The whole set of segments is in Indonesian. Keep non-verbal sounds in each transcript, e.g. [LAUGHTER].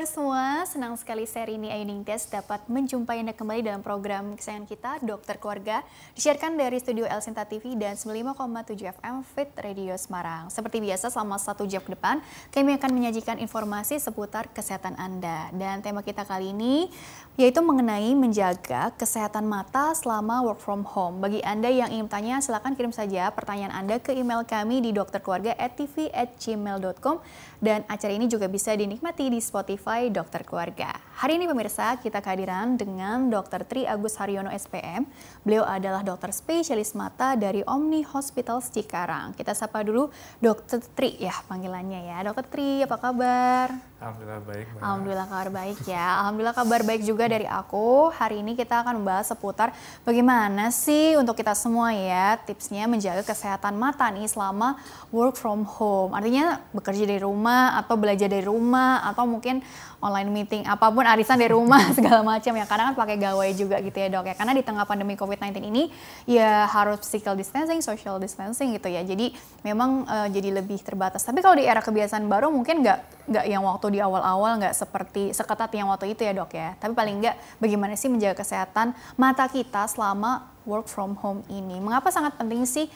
kabar semua? Senang sekali seri ini Ayu Ningtyas dapat menjumpai Anda kembali dalam program kesayangan kita, Dokter Keluarga, disiarkan dari studio El Sinta TV dan 95,7 FM Fit Radio Semarang. Seperti biasa, selama satu jam ke depan, kami akan menyajikan informasi seputar kesehatan Anda. Dan tema kita kali ini yaitu mengenai menjaga kesehatan mata selama work from home. Bagi Anda yang ingin tanya, silakan kirim saja pertanyaan Anda ke email kami di dokterkeluarga@tv@gmail.com dan acara ini juga bisa dinikmati di Spotify Dokter Keluarga. Hari ini pemirsa, kita kehadiran dengan Dr. Tri Agus Haryono SPM. Beliau adalah dokter spesialis mata dari Omni Hospital Cikarang. Kita sapa dulu Dr. Tri ya panggilannya ya. Dr. Tri, apa kabar? Alhamdulillah baik. Mbak. Alhamdulillah kabar baik ya. Alhamdulillah kabar baik juga dari aku. Hari ini kita akan membahas seputar bagaimana sih untuk kita semua ya tipsnya menjaga kesehatan mata nih selama work from home. Artinya bekerja dari rumah atau belajar dari rumah atau mungkin online meeting apa pun arisan dari rumah [LAUGHS] segala macam ya. Karena kan pakai gawai juga gitu ya dok ya. Karena di tengah pandemi COVID-19 ini ya harus physical distancing, social distancing gitu ya. Jadi memang uh, jadi lebih terbatas. Tapi kalau di era kebiasaan baru mungkin nggak nggak yang waktu di awal-awal nggak seperti seketat yang waktu itu ya dok ya. Tapi paling nggak bagaimana sih menjaga kesehatan mata kita selama work from home ini? Mengapa sangat penting sih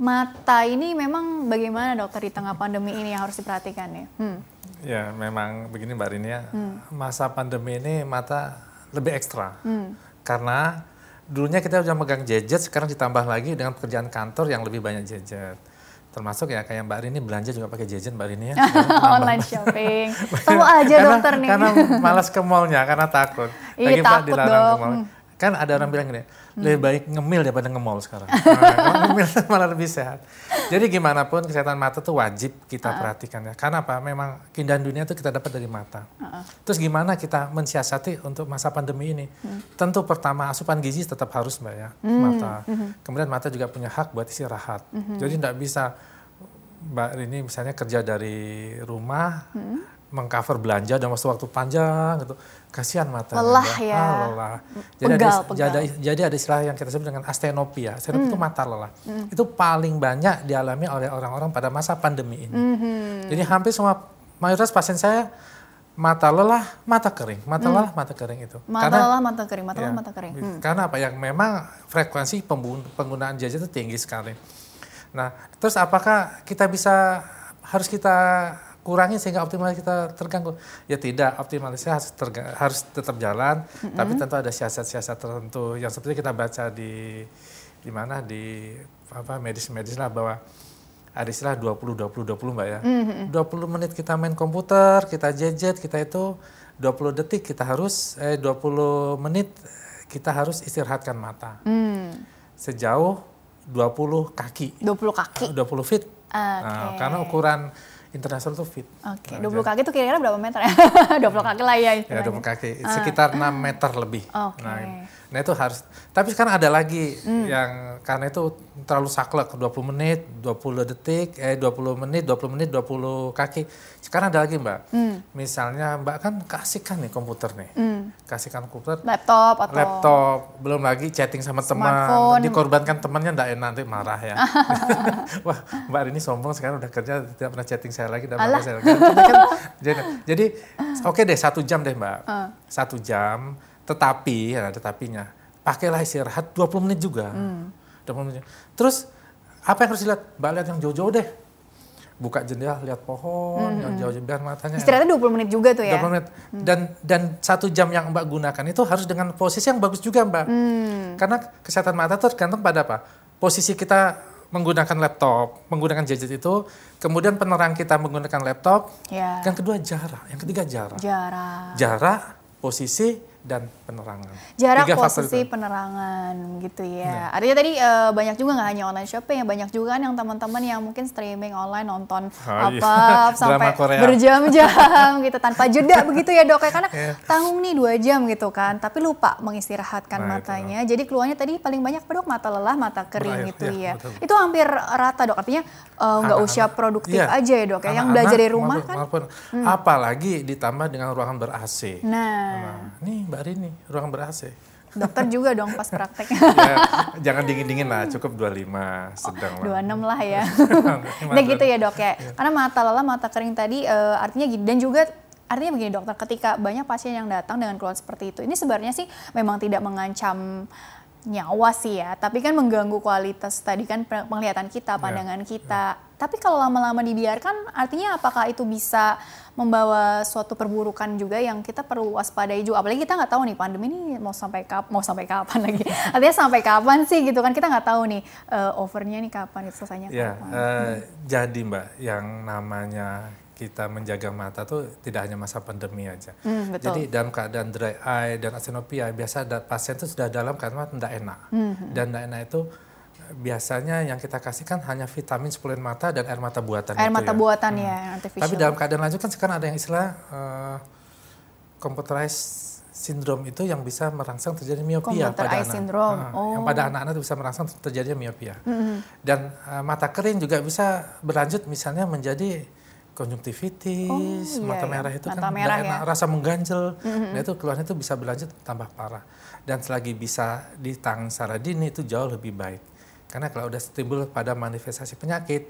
mata ini? Memang bagaimana dokter di tengah pandemi ini yang harus diperhatikan ya? Hmm. Ya memang begini Mbak Rini ya, hmm. masa pandemi ini mata lebih ekstra. Hmm. Karena dulunya kita udah megang gadget, sekarang ditambah lagi dengan pekerjaan kantor yang lebih banyak gadget. Termasuk ya kayak Mbak Rini belanja juga pakai gadget Mbak Rini ya. [LAUGHS] Online shopping. [LAUGHS] Tahu aja karena, dokter nih. Karena [LAUGHS] malas ke mallnya, karena takut. Iya takut dong. Ke mall. Kan ada orang bilang gini, lebih baik ngemil daripada ngemol sekarang. [LAUGHS] Nah, ngemil [LAUGHS] malah lebih sehat. Jadi gimana pun kesehatan mata tuh wajib kita uh. perhatikan ya. Karena apa? Memang keindahan dunia itu kita dapat dari mata. Uh. Terus gimana kita mensiasati untuk masa pandemi ini? Hmm. Tentu pertama asupan gizi tetap harus mbak ya hmm. mata. Hmm. Kemudian mata juga punya hak buat istirahat. Hmm. Jadi tidak bisa mbak ini misalnya kerja dari rumah. Hmm mengcover belanja dalam waktu waktu panjang gitu. Kasihan mata lelah ya. ah, lelah. Jadi pegal, ada pegal. Jadi, jadi ada istilah yang kita sebut dengan astenopia. Astenopia hmm. itu mata lelah. Hmm. itu paling banyak dialami oleh orang-orang pada masa pandemi ini. Hmm. jadi hampir semua mayoritas pasien saya mata lelah mata kering. Mata hmm. lelah mata kering itu. Mata karena, lelah mata kering mata ya, lelah mata kering. Hmm. karena apa? Yang memang frekuensi penggunaan gadget itu tinggi sekali. Nah terus apakah kita bisa harus kita kurangi sehingga optimalisasi kita terganggu. Ya tidak, optimalisasi harus, harus tetap jalan, mm-hmm. tapi tentu ada siasat-siasat tertentu yang seperti kita baca di di mana di apa medis-medis lah bahwa ada istilah 20 20 20 Mbak ya. Mm-hmm. 20 menit kita main komputer, kita jejet, kita itu 20 detik kita harus eh 20 menit kita harus istirahatkan mata. Mm. Sejauh 20 kaki. 20 kaki. 20 feet. Okay. Nah, karena ukuran internasional tuh fit. Oke, okay. 20 kaki itu kira-kira berapa meter [LAUGHS] ya? 20 kaki lah ya Ya 20 kaki, sekitar uh. 6 meter lebih. Oke. Okay. Nah, Nah itu harus, tapi sekarang ada lagi hmm. yang karena itu terlalu saklek 20 menit, 20 detik, eh 20 menit, 20 menit, 20 kaki. Sekarang ada lagi mbak, hmm. misalnya mbak kan kasihkan nih komputer nih, hmm. kasihkan komputer, laptop atau laptop, belum lagi chatting sama teman, dikorbankan temannya enggak enak nanti marah ya. [LAUGHS] Wah mbak ini sombong sekarang udah kerja tidak pernah chatting saya lagi, tidak pernah saya lagi. Kan, jadi, [LAUGHS] jadi oke okay deh satu jam deh mbak, uh. satu jam tetapi, ya tetapinya, pakailah istirahat 20 menit juga. Hmm. 20 menit. Terus apa yang harus dilihat? Mbak lihat yang jauh-jauh deh. Buka jendela, lihat pohon, hmm. yang jauh-jauh biar matanya. Istirahatnya 20 menit juga tuh ya? 20 menit. Hmm. Dan dan satu jam yang Mbak gunakan itu harus dengan posisi yang bagus juga Mbak. Hmm. Karena kesehatan mata tergantung pada apa? Posisi kita menggunakan laptop, menggunakan gadget itu, kemudian penerang kita menggunakan laptop, ya. yang kedua jarak, yang ketiga jarak. Jarak. Jarak, posisi, dan penerangan. Jarak Tiga posisi penerangan gitu ya. ya. Artinya tadi uh, banyak juga nggak hanya online shopping, ya banyak juga kan yang teman-teman yang mungkin streaming online nonton oh, iya. apa [LAUGHS] iya. sampai berjam-jam [LAUGHS] gitu tanpa jeda begitu ya dok ya karena yeah. tanggung nih dua jam gitu kan, tapi lupa mengistirahatkan nah, matanya. Itu. Jadi keluarnya tadi paling banyak dok mata lelah, mata kering Berair, gitu ya. ya. Betul. Itu hampir rata dok. Artinya eh, nggak uh, usia produktif ya. aja ya dok ya. yang belajar dari rumah maupun, kan. Maupun, hmm. Apalagi ditambah dengan ruangan ber AC. Nah, nah nih Mbak Rini, ruangan ber AC. Dokter juga dong pas praktek. [LAUGHS] ya, jangan dingin-dingin lah, cukup 25 sedang oh, lah. 26 lah ya. [LAUGHS] Nah gitu ya dok ya. Karena mata lelah, mata kering tadi uh, artinya gitu. Dan juga artinya begini dokter, ketika banyak pasien yang datang dengan keluhan seperti itu, ini sebenarnya sih memang tidak mengancam nyawa sih ya, tapi kan mengganggu kualitas tadi kan penglihatan kita, Ya, pandangan kita. Tapi kalau lama-lama dibiarkan, artinya apakah itu bisa membawa suatu perburukan juga yang kita perlu waspadai juga. Apalagi kita nggak tahu nih pandemi ini mau sampai kap mau sampai kapan lagi. [LAUGHS] Artinya sampai kapan sih gitu kan kita nggak tahu nih uh, overnya nih kapan itu selesainya Ya, kapan. eh, jadi Mbak, yang namanya kita menjaga mata tuh tidak hanya masa pandemi aja. Hmm, betul. Jadi dalam keadaan dry eye dan asenopia biasa ada pasien itu sudah dalam keadaan tidak enak. Hmm, Dan tidak enak itu biasanya yang kita kasihkan hanya vitamin suplemen mata dan air mata buatan Air itu mata ya. buatan ya, yang artificial. Tapi dalam keadaan lanjut kan sekarang ada yang istilah uh, computerized syndrome itu yang bisa merangsang terjadi miopia Computer pada anak. syndrome. Oh. Yang pada anak-anak itu bisa merangsang terjadinya miopia. Dan uh, mata kering juga bisa berlanjut misalnya menjadi konjungtivitis, Oh, iya, mata iya. merah itu Mata kan merah enak, ya. rasa mengganjel. Nah itu keluhan itu bisa berlanjut tambah parah. Dan selagi bisa ditangani secara dini itu jauh lebih baik. Karena kalau udah timbul pada manifestasi penyakit,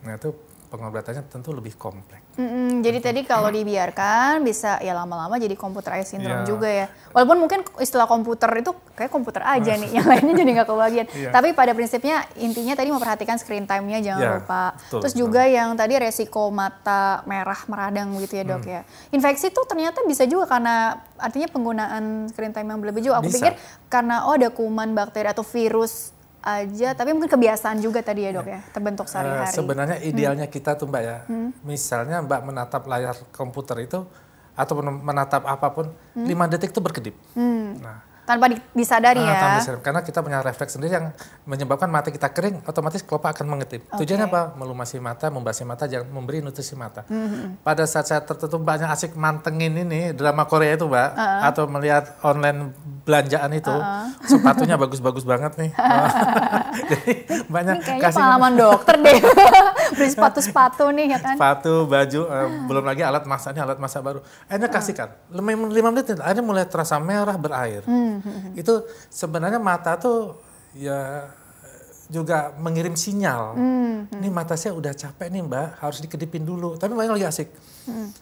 nah itu pengobatannya tentu lebih kompleks. Mm-mm, jadi tadi kalau dibiarkan bisa ya lama-lama jadi computer eye syndrome Iya. juga ya. Walaupun mungkin istilah komputer itu kayak komputer aja nih, yang lainnya jadi nggak kebagian. Iya. Tapi pada prinsipnya intinya tadi memperhatikan screen time-nya jangan Iya, lupa. betul, Terus betul. juga yang tadi resiko mata merah meradang begitu ya dok Hmm. ya. Infeksi tuh ternyata bisa juga karena artinya penggunaan screen time yang berlebih juga. Aku Bisa. pikir karena oh ada kuman, bakteri atau virus aja, tapi mungkin kebiasaan juga tadi ya dok ya, terbentuk Eh, sehari-hari. sebenarnya Hmm. idealnya kita tuh mbak ya, misalnya mbak menatap layar komputer itu atau menatap apa pun, lima detik itu berkedip. Nah, Tanpa di- disadari Ah, Hmm. ya. tambah serem. Karena kita punya refleks sendiri yang menyebabkan mata kita kering, otomatis kelopak akan mengetip. Tujuannya apa? Melumasi mata, membasmi mata, jangan memberi nutrisi mata. Hmm, Pada saat-saat tertentu mbaknya asik mantengin ini drama Korea itu mbak, Uh-uh. atau melihat online belanjaan itu, sepatunya bagus-bagus banget nih. [LAUGHS] [LAUGHS] Jadi mbaknya Ini kayaknya kasih pengalaman dokter deh. [LAUGHS] Beli sepatu-sepatu nih ya kan. sepatu, baju, eh, belum lagi alat masak ini alat masak baru. Akhirnya kasihkan, lima, menit, akhirnya mulai terasa merah berair. [LAUGHS] Itu sebenarnya mata tuh ya juga mengirim sinyal. Ini mata saya udah capek nih mbak, harus dikedipin dulu. Tapi mbaknya lagi asik.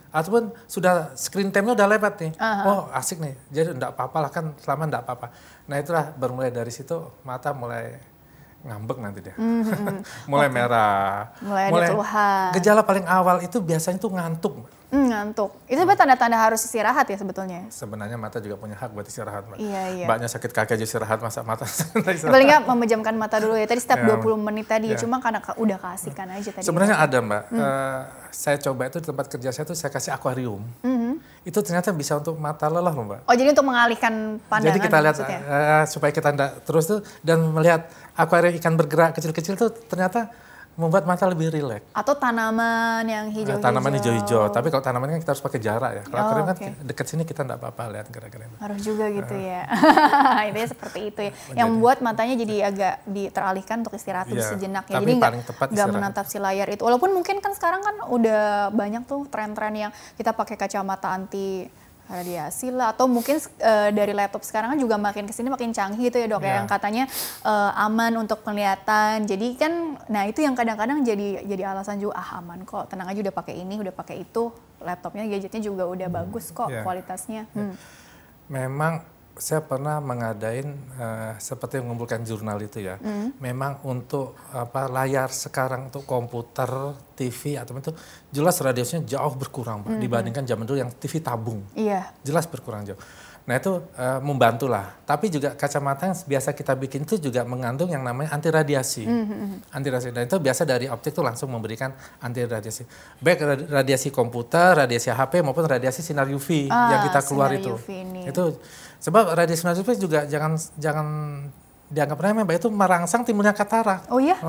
Ataupun sudah screen time-nya udah lewat nih. Oh asik nih, jadi enggak apa-apa lah kan selama enggak apa-apa. Nah itulah bermulai dari situ mata mulai ngambek nanti dia. [LAUGHS] mulai merah. Mulai ada keluhan. Gejala paling awal itu biasanya tuh ngantuk. Mbak. Hmm, ngantuk. Itu sebenarnya tanda-tanda harus istirahat ya sebetulnya. Sebenarnya mata juga punya hak buat istirahat, Mbak. Iya, iya. Mbaknya sakit kaki aja istirahat, masa mata [LAUGHS] istirahat. Paling nggak memejamkan mata dulu ya. Tadi setiap Ya. 20 menit tadi. Ya. Cuma karena ka- udah kasihkan aja tadi. Sebenarnya ada, Mbak. Hmm. Eh, saya coba itu di tempat kerja saya tuh saya kasih akuarium. Hmm. Itu ternyata bisa untuk mata lelah loh, Mbak. Oh jadi untuk mengalihkan pandangan Jadi kita lihat maksudnya? eh, supaya kita enggak terus tuh dan melihat akuarium ikan bergerak kecil-kecil tuh ternyata membuat mata lebih rileks. Atau tanaman yang Eh, hijau-hijau. tanaman hijau-hijau, tapi kalau tanaman kan kita harus pakai jarak ya. Kalau Oh, akuarium kan oke. dekat sini kita enggak apa-apa lihat gerak-gerak. Harus juga gitu Eh. ya. [LAUGHS] Intinya seperti itu ya. Yang membuat matanya jadi agak di, teralihkan untuk istirahat Iya, sejenak ya. tapi Jadi nggak nggak menatap si layar itu. Walaupun mungkin kan sekarang kan udah banyak tuh tren-tren yang kita pakai kacamata anti radiasi lah. Atau mungkin eh, dari laptop sekarang kan juga makin ke sini makin canggih gitu ya dok ya. Iya. yang katanya eh, aman untuk penglihatan. Jadi kan nah itu yang kadang-kadang jadi jadi alasan juga ah aman kok. Tenang aja udah pakai ini udah pakai itu. Laptopnya gadgetnya juga udah bagus kok Iya. kualitasnya. Hmm. Memang saya pernah mengadain eh, seperti mengumpulkan jurnal itu ya. Hmm. Memang untuk apa layar sekarang untuk komputer, TV atau itu jelas radiasinya jauh berkurang. Pak, dibandingkan zaman dulu yang TV tabung. iya Jelas berkurang jauh. Nah itu eh, membantu lah. Tapi juga kacamata yang biasa kita bikin itu juga mengandung yang namanya anti radiasi. Anti radiasi. Dan itu biasa dari optik itu langsung memberikan anti radiasi. Baik radi- radiasi komputer, radiasi HP maupun radiasi sinar UV Ah, yang kita keluar itu. UV ini. Itu sebab sinar UV juga jangan jangan dianggap remeh, Mbak. itu merangsang timbulnya katarak. oh iya [LAUGHS]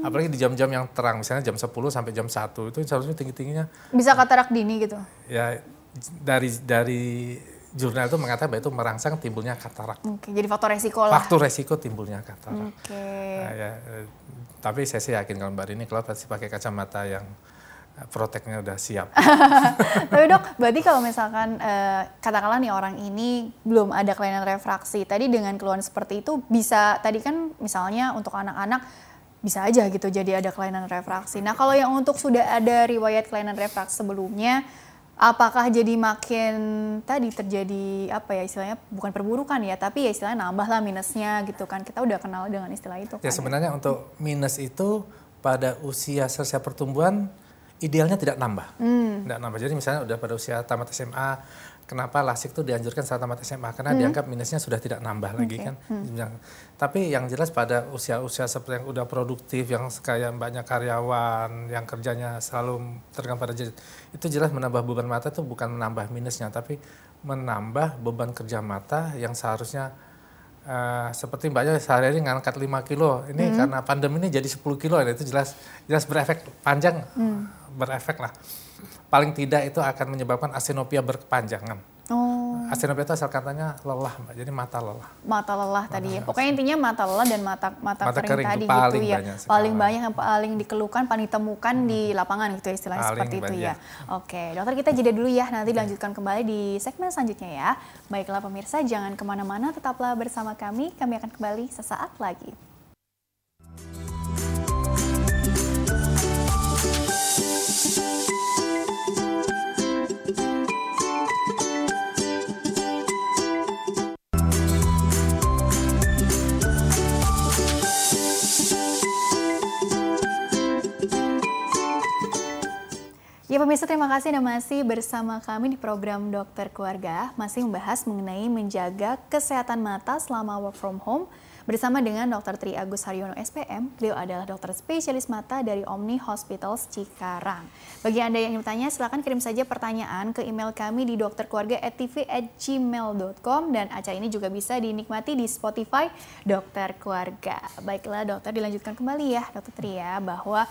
Apalagi di jam-jam yang terang, misalnya jam 10 sampai jam 1 itu seharusnya tinggi-tingginya bisa katarak dini gitu ya dari dari jurnal itu mengatakan bahwa itu merangsang timbulnya katarak. oke jadi faktor resiko lah Faktor resiko timbulnya katarak. oke Nah, ya, eh, tapi saya sih yakin kalau Mbak Rini kalau pasti pakai kacamata yang proteknya udah siap. [LAUGHS] Tapi dok, berarti kalau misalkan eh, katakanlah nih orang ini belum ada kelainan refraksi, tadi dengan keluhan seperti itu bisa tadi kan misalnya untuk anak-anak bisa aja gitu jadi ada kelainan refraksi. Nah kalau yang untuk sudah ada riwayat kelainan refraksi sebelumnya, apakah jadi makin tadi terjadi apa ya istilahnya bukan perburukan ya tapi ya istilahnya nambah lah minusnya gitu kan kita udah kenal dengan istilah itu ya kan, sebenarnya ya. untuk minus itu pada usia selesai pertumbuhan idealnya tidak nambah hmm. tidak nambah jadi misalnya udah pada usia tamat SMA kenapa lasik itu dianjurkan saat tamat SMA karena hmm. dianggap minusnya sudah tidak nambah lagi okay. kan. Hmm. Tapi yang jelas pada usia-usia seperti yang udah produktif, yang kayak banyak karyawan, yang kerjanya selalu tergantung pada gadget, itu jelas menambah beban mata itu bukan menambah minusnya, tapi menambah beban kerja mata yang seharusnya uh, seperti mbaknya sehari-hari ngangkat 5 kilo, ini hmm. karena pandemi ini jadi 10 kilo, itu jelas jelas berefek panjang, hmm. berefek lah paling tidak itu akan menyebabkan asenopia berkepanjangan. Oh. Asenopia itu asal katanya lelah, Mbak. Jadi mata lelah. Mata lelah mata tadi ya. Pokoknya intinya mata lelah dan mata mata, mata kering, kering tadi gitu ya. Paling banyak yang paling dikeluhkan, paling ditemukan hmm. di lapangan gitu ya istilahnya paling seperti banyak. itu ya. Oke, dokter kita jeda dulu ya. Nanti lanjutkan kembali di segmen selanjutnya ya. Baiklah pemirsa, jangan ke mana-mana, tetaplah bersama kami. Kami akan kembali sesaat lagi. Ya pemirsa terima kasih Anda masih bersama kami di program Dokter Keluarga masih membahas mengenai menjaga kesehatan mata selama work from home bersama dengan Dr. Tri Agus Haryono SPM. Beliau adalah dokter spesialis mata dari Omni Hospitals Cikarang. Bagi Anda yang ingin bertanya silakan kirim saja pertanyaan ke email kami di dokterkeluarga@tv@gmail.com dan acara ini juga bisa dinikmati di Spotify Dokter Keluarga. Baiklah dokter dilanjutkan kembali ya Dokter Tri ya bahwa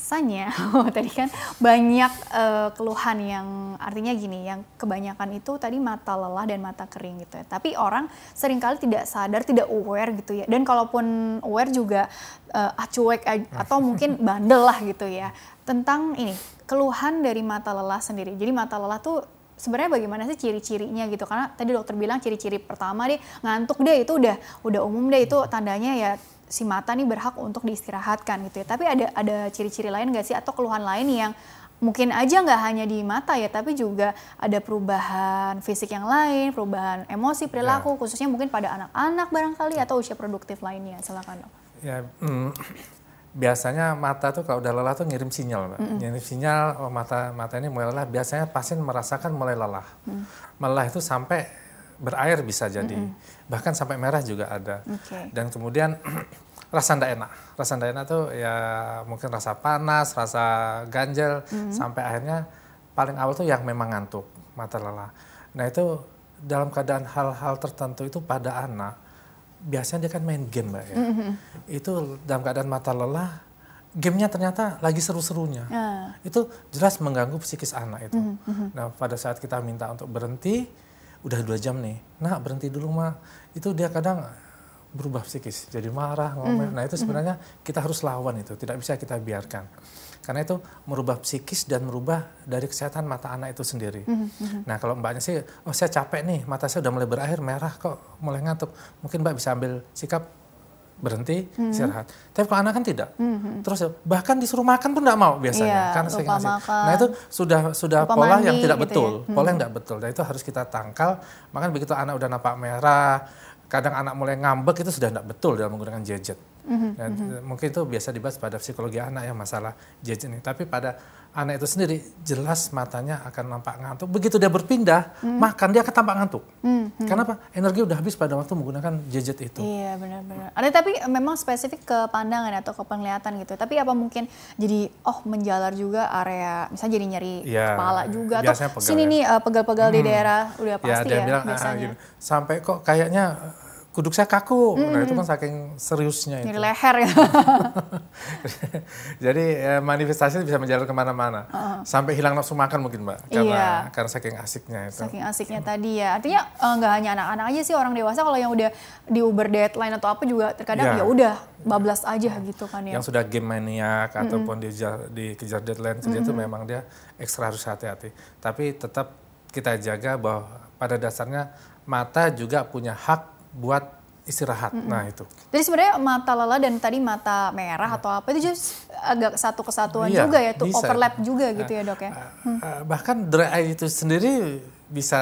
biasanya [LAUGHS] oh, tadi kan banyak uh, keluhan yang artinya gini yang kebanyakan itu tadi mata lelah dan mata kering gitu ya. Tapi orang sering kali tidak sadar tidak aware gitu ya. Dan kalaupun aware juga uh, acuek atau [LAUGHS] mungkin bandel lah gitu ya tentang ini keluhan dari mata lelah sendiri. Jadi mata lelah tuh sebenarnya bagaimana sih ciri-cirinya gitu? Karena tadi dokter bilang ciri-ciri pertama deh ngantuk deh itu udah udah umum deh itu tandanya ya si mata nih berhak untuk diistirahatkan gitu ya. Tapi ada ada ciri-ciri lain nggak sih atau keluhan lain yang mungkin aja nggak hanya di mata ya, tapi juga ada perubahan fisik yang lain, perubahan emosi, perilaku, ya. khususnya mungkin pada anak-anak barangkali atau usia produktif lainnya. Silakan dok. Ya, mm, biasanya mata tuh kalau udah lelah tuh ngirim sinyal, mbak. Mm -mm. Ngirim sinyal oh, mata mata ini mulai lelah. Biasanya pasien merasakan mulai lelah. Mm. Lelah itu sampai berair bisa jadi, mm -mm. Bahkan sampai merah juga ada. Okay. Dan kemudian [CLEARS THROAT] rasa tidak enak, rasa tidak enak tuh ya mungkin rasa panas, rasa ganjel, mm -hmm. sampai akhirnya paling awal tuh yang memang ngantuk, mata lelah. Nah itu dalam keadaan hal-hal tertentu itu pada anak biasanya dia kan main game mbak ya, mm -hmm. itu dalam keadaan mata lelah gamenya ternyata lagi seru-serunya. Uh. Itu jelas mengganggu psikis anak itu. Mm -hmm. Nah pada saat kita minta untuk berhenti, udah dua jam nih, nah berhenti dulu mah, itu dia kadang berubah psikis, jadi marah, ngomel. Mm. Nah itu sebenarnya mm. kita harus lawan itu, tidak bisa kita biarkan. Karena itu merubah psikis dan merubah dari kesehatan mata anak itu sendiri. Mm -hmm. Nah kalau mbaknya sih, oh saya capek nih, mata saya udah mulai berair, merah kok, mulai ngantuk. Mungkin mbak bisa ambil sikap berhenti mm-hmm. istirahat. Tapi kalau anak kan tidak. Mm-hmm. Terus bahkan disuruh makan pun tidak mau biasanya iya, karena sering asik. Nah itu sudah sudah lupa pola yang tidak gitu betul, ya? pola yang tidak betul. Dan itu harus kita tangkal. Makanya begitu anak udah nampak merah, kadang anak mulai ngambek itu sudah tidak betul dalam menggunakan gadget. Mm-hmm. Dan mm-hmm. mungkin itu biasa dibahas pada psikologi anak yang masalah gadget ini. Tapi pada anak itu sendiri jelas matanya akan nampak ngantuk. Begitu dia berpindah, hmm. makan dia akan tampak ngantuk. Hmm. Hmm. Karena apa? Energi udah habis pada waktu menggunakan gadget itu. Iya benar-benar. Ada tapi memang spesifik ke pandangan atau ke penglihatan gitu. Tapi apa mungkin jadi oh menjalar juga area, misalnya jadi nyeri ya, kepala juga atau sini ya. nih uh, pegal-pegal hmm. di daerah udah ya, pasti ya, ya bilang, biasanya. Ah, gitu. Sampai kok kayaknya kuduk saya kaku. Mm -hmm. Nah itu kan saking seriusnya itu. Jadi leher ya. [LAUGHS] Jadi ya, manifestasi bisa menjalar ke mana-mana. Uh -huh. Sampai hilang nafsu makan mungkin mbak. Karena, iya. karena saking asiknya itu. Saking asiknya hmm. tadi ya. Artinya eh, nggak uh, hanya anak-anak aja sih orang dewasa kalau yang udah di Uber deadline atau apa juga terkadang ya, ya udah bablas aja gitu kan ya. Yang sudah game maniak mm -hmm. ataupun dikejar, dikejar deadline kerja mm -hmm. itu memang dia ekstra harus hati-hati. Tapi tetap kita jaga bahwa pada dasarnya mata juga punya hak buat istirahat. Nah itu. Jadi sebenarnya mata lelah dan tadi mata merah atau apa itu just agak satu kesatuan Iya, juga ya, tuh bisa. overlap juga gitu ya dok ya. Uh, bahkan dry eye itu sendiri bisa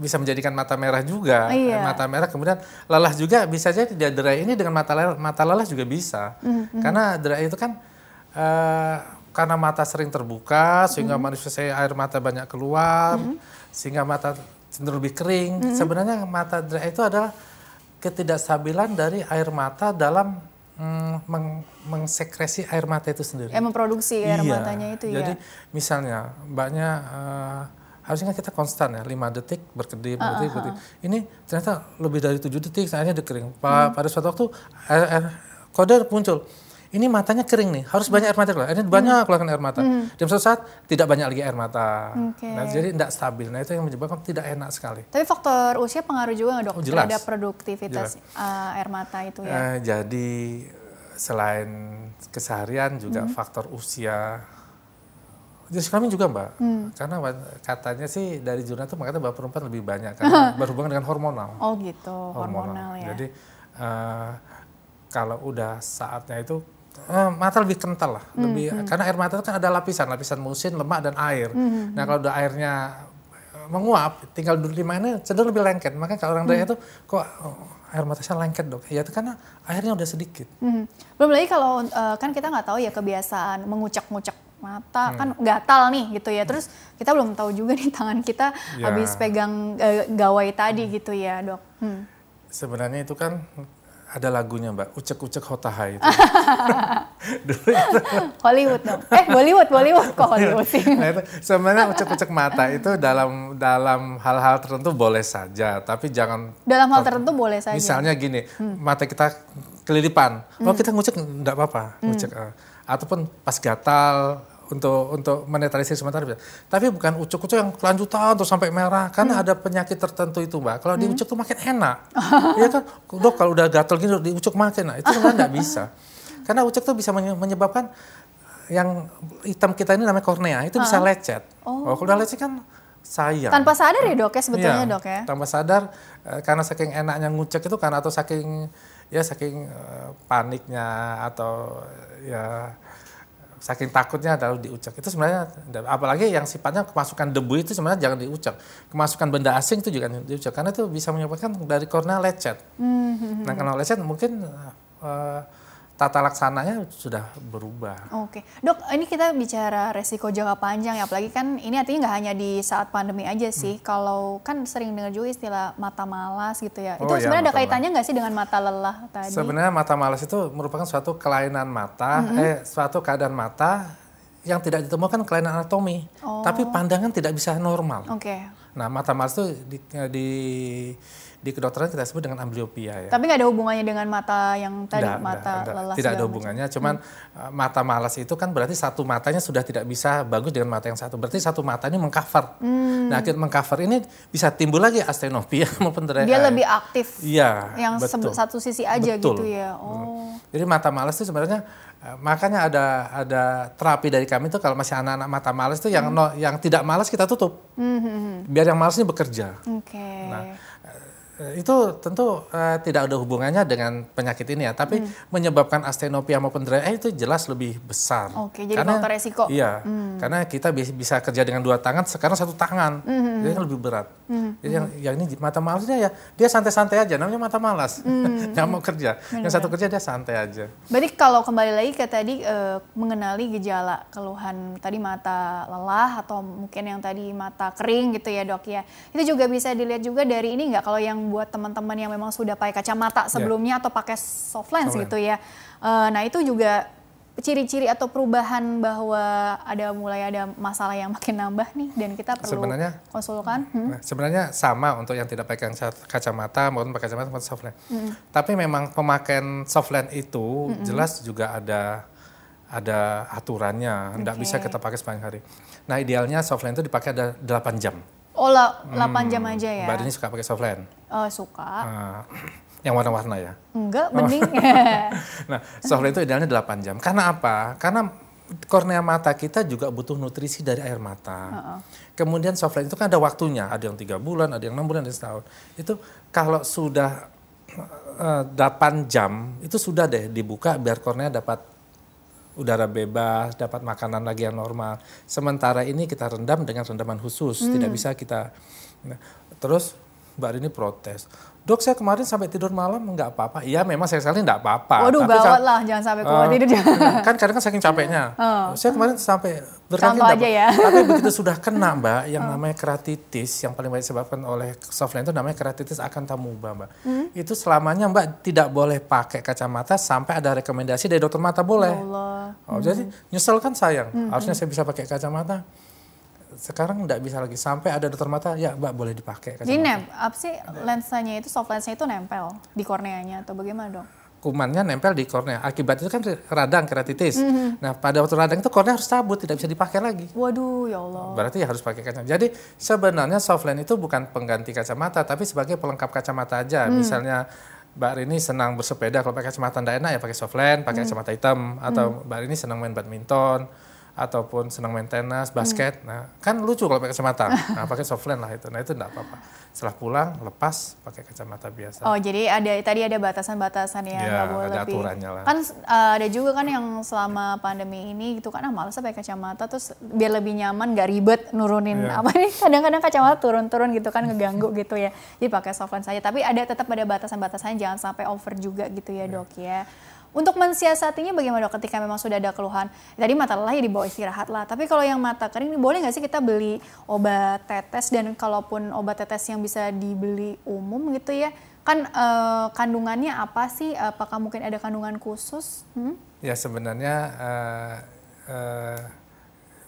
bisa menjadikan mata merah juga. Iya. Mata merah kemudian lelah juga bisa jadi dia dry ini dengan mata lelah, mata lelah juga bisa. Karena dry eye itu kan eh, karena mata sering terbuka sehingga manifestasi air mata banyak keluar sehingga mata cenderung lebih kering. Sebenarnya mata dry eye itu adalah ketidakstabilan dari air mata dalam mm, meng- mengsekresi air mata itu sendiri. Yang memproduksi air Iya, matanya itu Jadi ya. misalnya mbaknya eh, harusnya kita konstan ya 5 detik berkedip, Ah, berkedip, berkedip. Ini ternyata lebih dari 7 detik akhirnya dia kering. Hmm. Pa- Pada suatu waktu air, air- kode muncul. Ini matanya kering nih, harus banyak air mata keluar. Ini banyak keluarkan air mata. Dan suatu saat tidak banyak lagi air mata. Hmm. Oke. Nah, jadi tidak stabil. Nah itu yang menyebabkan tidak enak sekali. Tapi faktor usia pengaruh juga nggak dok Oh, jelas. terhadap produktivitas uh, air mata itu ya. Eh, jadi selain keseharian juga faktor usia. Jadi kami juga mbak, karena wa- katanya sih dari jurnal itu mengatakan bahwa perempuan lebih banyak karena [LAUGHS] berhubungan dengan hormonal. Oh gitu, hormonal ya. Jadi eh, kalau udah saatnya itu eh, mata lebih kental lah, Hmm, lebih karena air mata itu kan ada lapisan, lapisan musin, lemak dan air. Hmm, Nah kalau udah airnya eh, menguap, tinggal duduk di mana cenderung lebih lengket. Makanya kalau orang Hmm. daya itu kok oh, air mata saya lengket dok? Ya itu karena airnya udah sedikit. Mhm. Belum lagi kalau uh, kan kita nggak tahu ya kebiasaan mengucek-ngucek mata Hmm. kan gatal nih gitu ya. Terus kita belum tahu juga nih tangan kita Ya. habis pegang uh, gawai tadi gitu ya dok. Hmm. Sebenarnya itu kan ada lagunya mbak, ucek-ucek hotahai itu. [LAUGHS] Dulu itu Hollywood dong. Eh Bollywood, Bollywood kok Hollywood sih. Nah, itu sebenarnya ucek-ucek mata itu dalam dalam hal-hal tertentu boleh saja, tapi jangan Dalam hal tertentu boleh saja. misalnya gini, mata kita kelilipan, oh kita ngucek enggak apa-apa, ngucek eh. ataupun pas gatal untuk untuk menetralisir sementara bisa. Tapi bukan ucek-ucek yang kelanjutan terus sampai merah, karena ada penyakit tertentu itu, Mbak. Kalau diucek tuh makin enak. [LAUGHS] Iya kan? Dok kalau udah gatal gini diucek makin enak. Itu sebenarnya enggak [LAUGHS] bisa. Karena ucek tuh bisa menye- menyebabkan yang hitam kita ini namanya kornea itu bisa lecet. Oh, kalau udah lecet kan sayang. Tanpa sadar ya dok ya sebetulnya Iya, dok ya. Tanpa sadar eh, karena saking enaknya ngucek itu karena atau saking ya saking eh, paniknya atau ya saking takutnya adalah diucek. Itu sebenarnya apalagi yang sifatnya kemasukan debu itu sebenarnya jangan diucek. Kemasukan benda asing itu juga diucek karena itu bisa menyebabkan dari kornea lecet. Hmm, nah karena lecet mungkin eh, tata laksananya sudah berubah Oke, dok, ini kita bicara resiko jangka panjang ya, apalagi kan ini artinya nggak hanya di saat pandemi aja sih. Kalau kan sering dengar juga istilah mata malas gitu ya. Oh itu iya, sebenarnya ada kaitannya nggak sih dengan mata lelah tadi? Sebenarnya mata malas itu merupakan suatu kelainan mata, Mm-hmm. eh suatu keadaan mata yang tidak ditemukan kelainan anatomi, Oh. tapi pandangan tidak bisa normal. Oke, Nah, mata malas itu di, di di kedokteran kita sebut dengan amblyopia ya. tapi nggak ada hubungannya dengan mata yang tadi Nggak, mata nggak, lelah. tidak ada hubungannya, cuman uh, mata malas itu kan berarti satu matanya sudah tidak bisa bagus dengan mata yang satu. Berarti satu mata ini mengcover. Hmm. Nah, akhir mengcover ini bisa timbul lagi astenopia maupun dry macam. Dia eye. lebih aktif. Iya, yang betul. satu sisi aja Betul. gitu ya. Oh, Jadi mata malas itu sebenarnya eh, makanya ada ada terapi dari kami itu kalau masih anak-anak mata malas itu yang no- yang tidak malas kita tutup. Biar yang malas ini bekerja. oke. Nah, Eh, itu tentu eh, tidak ada hubungannya dengan penyakit ini ya, tapi Hmm. menyebabkan astenopia maupun dry eye itu jelas lebih besar. Oke, jadi faktor resiko. Hmm. Iya, karena kita bi- bisa kerja dengan dua tangan, sekarang satu tangan, Hmm, jadi kan lebih berat. Jadi yang, yang ini mata malasnya ya dia santai-santai aja, namanya mata malas, Hmm. [LAUGHS] nggak mau kerja. Yang satu kerja dia santai aja. Berarti kalau kembali lagi ke tadi eh, mengenali gejala keluhan tadi mata lelah atau mungkin yang tadi mata kering gitu ya dok ya. Itu juga bisa dilihat juga dari ini nggak kalau yang buat teman-teman yang memang sudah pakai kacamata sebelumnya atau pakai soft lens Soft lens. gitu ya. Eh, nah itu juga ciri-ciri atau perubahan bahwa ada mulai ada masalah yang makin nambah nih dan kita perlu Sebenarnya- konsulkan. Hmm? Nah, sebenarnya sama untuk yang tidak pakai kaca- kacamata maupun pakai kacamata maupun soft lens. Tapi memang pemakaian soft lens itu jelas juga ada ada aturannya, tidak Oke. bisa kita pakai sepanjang hari. Nah, idealnya soft lens itu dipakai ada 8 jam. Oh lah, 8 jam aja ya. Mbak Dini suka pakai soft lens. Eh, suka. Ah, yang warna-warna ya. Enggak, mending. [LAUGHS] Nah, soft lens itu idealnya 8 jam. Karena apa? Karena kornea mata kita juga butuh nutrisi dari air mata. Kemudian soft lens itu kan ada waktunya, ada yang tiga bulan, ada yang enam bulan, ada yang setahun. Itu kalau sudah eh, 8 jam itu sudah deh dibuka biar kornea dapat udara bebas, dapat makanan lagi yang normal. Sementara ini kita rendam dengan rendaman khusus, tidak bisa kita. Nah, terus Mbak Rini protes. Dok saya kemarin sampai tidur malam nggak apa-apa. Iya memang saya sekali nggak apa-apa. Waduh Tapi lah, jangan sampai keluar Eh, tidur. kan kadang kan saking capeknya. [LAUGHS] Saya kemarin sampai berkali Contoh aja ya. [LAUGHS] Tapi begitu sudah kena mbak, yang namanya keratitis, yang paling banyak disebabkan oleh softline itu namanya keratitis akan tamuba mbak. Hmm? Itu selamanya mbak tidak boleh pakai kacamata sampai ada rekomendasi dari dokter mata boleh. Allah. Oh, Jadi nyesel kan sayang. Harusnya saya bisa pakai kacamata. Sekarang nggak bisa lagi. Sampai ada dokter mata, ya mbak boleh dipakai Jadi kacamata. nem, apa sih lensanya itu soft lensnya itu nempel di korneanya atau bagaimana dong? kumannya nempel di kornea. Akibat itu kan radang keratitis. Mm-hmm. Nah, pada waktu radang itu kornea harus cabut, tidak bisa dipakai lagi. Waduh, ya Allah. Berarti ya harus pakai kacamata. Jadi sebenarnya soft lens itu bukan pengganti kacamata, tapi sebagai pelengkap kacamata aja. Hmm. Misalnya Mbak Rini senang bersepeda, kalau pakai kacamata tidak enak ya pakai soft lens, pakai Hmm. kacamata hitam. Atau Mbak Rini senang main badminton, ataupun senang main tenis, basket. Hmm. Nah, kan lucu kalau pakai kacamata. Nah, pakai soft lens lah itu. Nah, itu tidak apa-apa. Setelah pulang, lepas, pakai kacamata biasa. Oh, jadi ada tadi ada batasan-batasan ya, Ya, nggak boleh ada lebih. aturannya lah. Kan uh, ada juga kan yang selama pandemi ini gitu kan, ah males pakai kacamata terus biar lebih nyaman, nggak ribet nurunin Iya. apa nih? Kadang-kadang kacamata turun-turun gitu kan ngeganggu gitu ya. Jadi pakai soft lens saja. Tapi ada tetap ada batasan-batasannya, jangan sampai over juga gitu ya dok ya. Untuk mensiasatinya bagaimana dok ketika memang sudah ada keluhan? Tadi mata lelah ya dibawa istirahat lah. Tapi kalau yang mata kering boleh nggak sih kita beli obat tetes dan kalaupun obat tetes yang bisa dibeli umum gitu ya? Kan eh, kandungannya apa sih? Apakah mungkin ada kandungan khusus? Hmm? Ya sebenarnya eh, eh,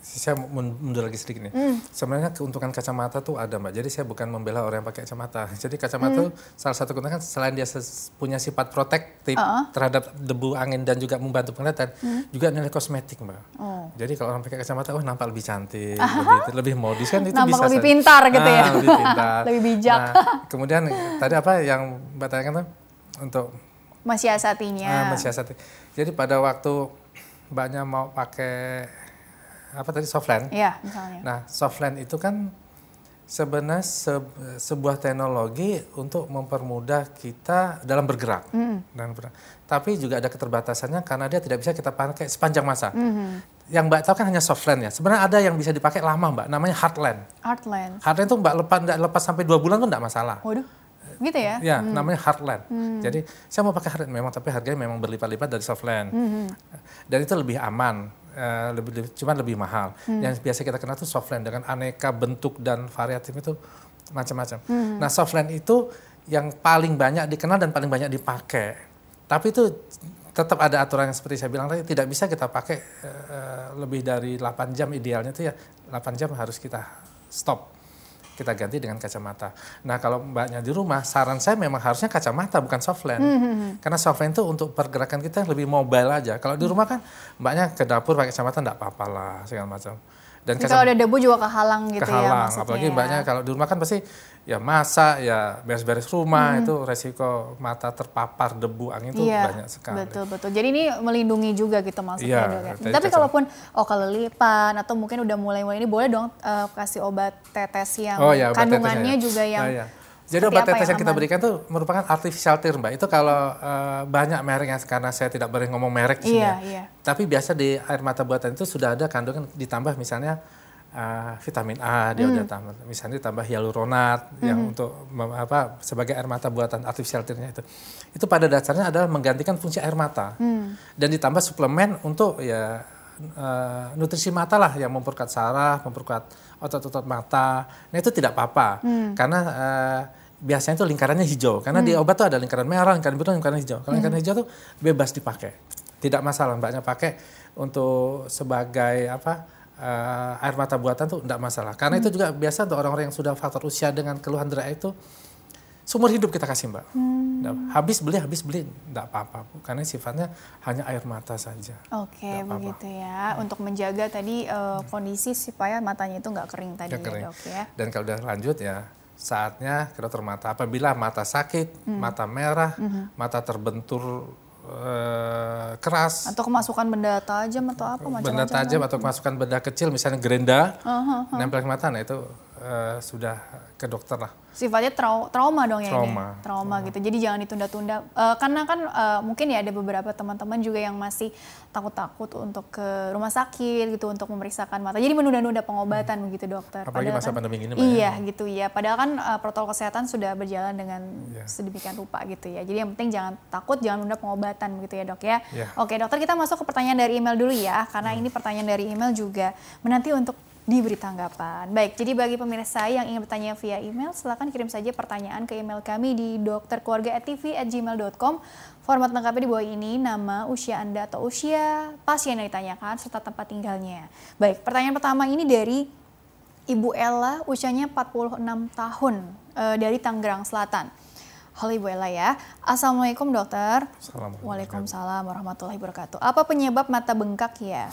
saya mun- mundur lagi sedikit nih. Hmm. Sebenarnya keuntungan kacamata tuh ada mbak. Jadi saya bukan membela orang yang pakai kacamata. [LAUGHS] Jadi kacamata tuh salah satu keuntungan selain dia punya sifat protektif Uh-uh. terhadap debu angin dan juga membantu penglihatan, juga nilai kosmetik mbak. Oh. Jadi kalau orang pakai kacamata, oh nampak lebih cantik, [LAUGHS] lebih, lebih modis kan itu Nampak bisa lebih saja. pintar gitu ya. Ah, lebih pintar. [LAUGHS] Lebih bijak. Nah, kemudian tadi apa yang mbak tanyakan tuh untuk Mensiasatinya. Ah, mensiasati. Jadi pada waktu mbaknya mau pakai apa tadi soft lens. Iya, misalnya. Nah, soft lens itu kan sebenarnya se- sebuah teknologi untuk mempermudah kita dalam bergerak. Dalam bergerak. Tapi juga ada keterbatasannya karena dia tidak bisa kita pakai sepanjang masa. Yang mbak tahu kan hanya soft lens ya. Sebenarnya ada yang bisa dipakai lama mbak, namanya hard lens. Art lens. Hard lens itu mbak lepas, lepas sampai dua bulan tuh nggak masalah. Waduh, gitu ya? Ya, namanya hardland. Jadi saya mau pakai hardland memang tapi harganya memang berlipat-lipat dari softland. Dan itu lebih aman, eh, lebih, lebih cuman lebih mahal. Yang biasa kita kenal tuh softland dengan aneka bentuk dan variatif itu macam-macam. Nah, softland itu yang paling banyak dikenal dan paling banyak dipakai. Tapi itu tetap ada aturan yang seperti saya bilang tadi tidak bisa kita pakai eh, lebih dari 8 jam idealnya itu ya 8 jam harus kita stop kita ganti dengan kacamata. Nah kalau mbaknya di rumah, saran saya memang harusnya kacamata bukan soft lens. Karena soft lens itu untuk pergerakan kita lebih mobile aja. Kalau di rumah kan mbaknya ke dapur pakai kacamata enggak apa-apa lah segala macam. Dan kalau ada debu juga kehalang gitu ya kehalang, maksudnya. apalagi ya. mbaknya kalau di rumah kan pasti ya masak, ya beres-beres rumah itu resiko mata terpapar debu angin itu Iya, banyak sekali. betul betul. Jadi ini melindungi juga gitu maksudnya Iya, ya. tadi Tapi kalaupun oh kelelipan atau mungkin udah mulai-mulai ini boleh dong eh, kasih obat tetes yang Oh ya, kandungannya tetesnya. juga yang Ya, ya. Jadi obat tetes yang yang kita berikan itu merupakan artificial tear, Mbak. Itu kalau eh, banyak mereknya karena saya tidak boleh ngomong merek di sini. Iya, ya. iya. Tapi biasa di air mata buatan itu sudah ada kandungan ditambah misalnya eh, vitamin A dia Hmm. udah tambah. Misalnya ditambah hyaluronat yang untuk apa sebagai air mata buatan artificial tear-nya itu. Itu pada dasarnya adalah menggantikan fungsi air mata. Hmm. Dan ditambah suplemen untuk ya eh, nutrisi mata lah yang memperkuat saraf, memperkuat otot-otot mata. Nah itu tidak apa-apa Hmm. karena eh, biasanya itu lingkarannya hijau karena di obat tuh ada lingkaran merah, lingkaran biru, lingkaran hijau. Kalau lingkaran hijau tuh bebas dipakai, tidak masalah mbaknya pakai untuk sebagai apa eh, air mata buatan tuh tidak masalah. Karena itu juga biasa untuk orang-orang yang sudah faktor usia dengan keluhan dera itu seumur hidup kita kasih mbak. Nggak- Habis beli habis beli tidak apa-apa Bu. karena sifatnya hanya air mata saja. Oke, apa-apa. begitu ya. Untuk menjaga tadi eh, kondisi supaya matanya itu nggak kering tadi Nggak ya kering. dok ya. Dan kalau udah lanjut ya saatnya ke dokter mata. Apabila mata sakit, mata merah, mata terbentur eh, keras, Atau kemasukan benda tajam atau apa benda macam-macam. tajam atau kemasukan benda kecil misalnya gerenda nempel ke mata, nah itu uh, sudah ke dokter lah. Sifatnya trau trauma dong ya trauma. ini. Trauma, trauma gitu. Jadi jangan ditunda-tunda. Uh, karena kan uh, mungkin ya ada beberapa teman-teman juga yang masih takut-takut untuk ke rumah sakit gitu untuk memeriksakan mata. Jadi menunda-nunda pengobatan hmm. begitu dokter. Apalagi Padahal masa kan, pandemi ini. Iya ya. gitu ya. Padahal kan uh, protokol kesehatan sudah berjalan dengan yeah. sedemikian rupa gitu ya. Jadi yang penting jangan takut, jangan menunda pengobatan gitu ya dok ya. Yeah. Oke dokter kita masuk ke pertanyaan dari email dulu ya. Karena hmm. ini pertanyaan dari email juga menanti untuk diberi tanggapan. Baik, jadi bagi pemirsa yang ingin bertanya via email, silakan kirim saja pertanyaan ke email kami di dokterkeluarga@tv@gmail.com. Format lengkapnya di bawah ini, nama, usia Anda atau usia pasien yang ditanyakan, serta tempat tinggalnya. Baik, pertanyaan pertama ini dari Ibu Ella, usianya 46 tahun, e, dari Tangerang Selatan. Halo Ibu Ella ya. Assalamualaikum dokter. Assalamualaikum. Waalaikumsalam warahmatullahi wabarakatuh. Apa penyebab mata bengkak ya?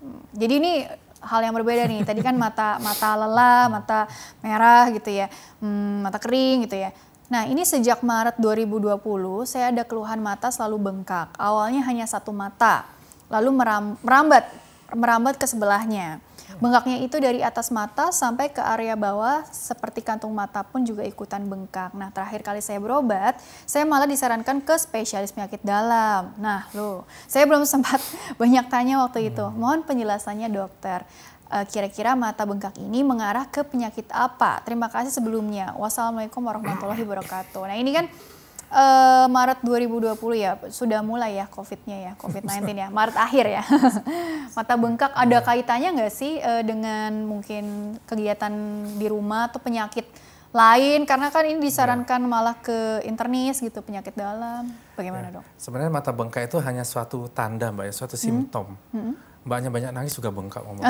Hmm, jadi ini hal yang berbeda nih. Tadi kan mata mata lelah, mata merah gitu ya, hmm, mata kering gitu ya. Nah ini sejak Maret 2020 saya ada keluhan mata selalu bengkak. Awalnya hanya satu mata, lalu meram, merambat merambat ke sebelahnya. Bengkaknya itu dari atas mata sampai ke area bawah seperti kantung mata pun juga ikutan bengkak. Nah terakhir kali saya berobat, saya malah disarankan ke spesialis penyakit dalam. Nah loh, saya belum [LAUGHS] sempat banyak tanya waktu itu. Mohon penjelasannya dokter eh, kira-kira mata bengkak ini mengarah ke penyakit apa? Terima kasih sebelumnya. Wassalamualaikum warahmatullahi wabarakatuh. Nah ini kan uh, Maret 2020 ya sudah mulai ya COVID-nya ya COVID-19 ya [LAUGHS] Maret akhir ya [LAUGHS] mata bengkak ada kaitannya nggak sih uh, dengan mungkin kegiatan di rumah atau penyakit lain karena kan ini disarankan malah ke internis gitu penyakit dalam bagaimana ya. dok? Sebenarnya mata bengkak itu hanya suatu tanda mbak ya suatu hmm. simptom. Hmm. Mbaknya banyak nangis juga bengkak ngomong.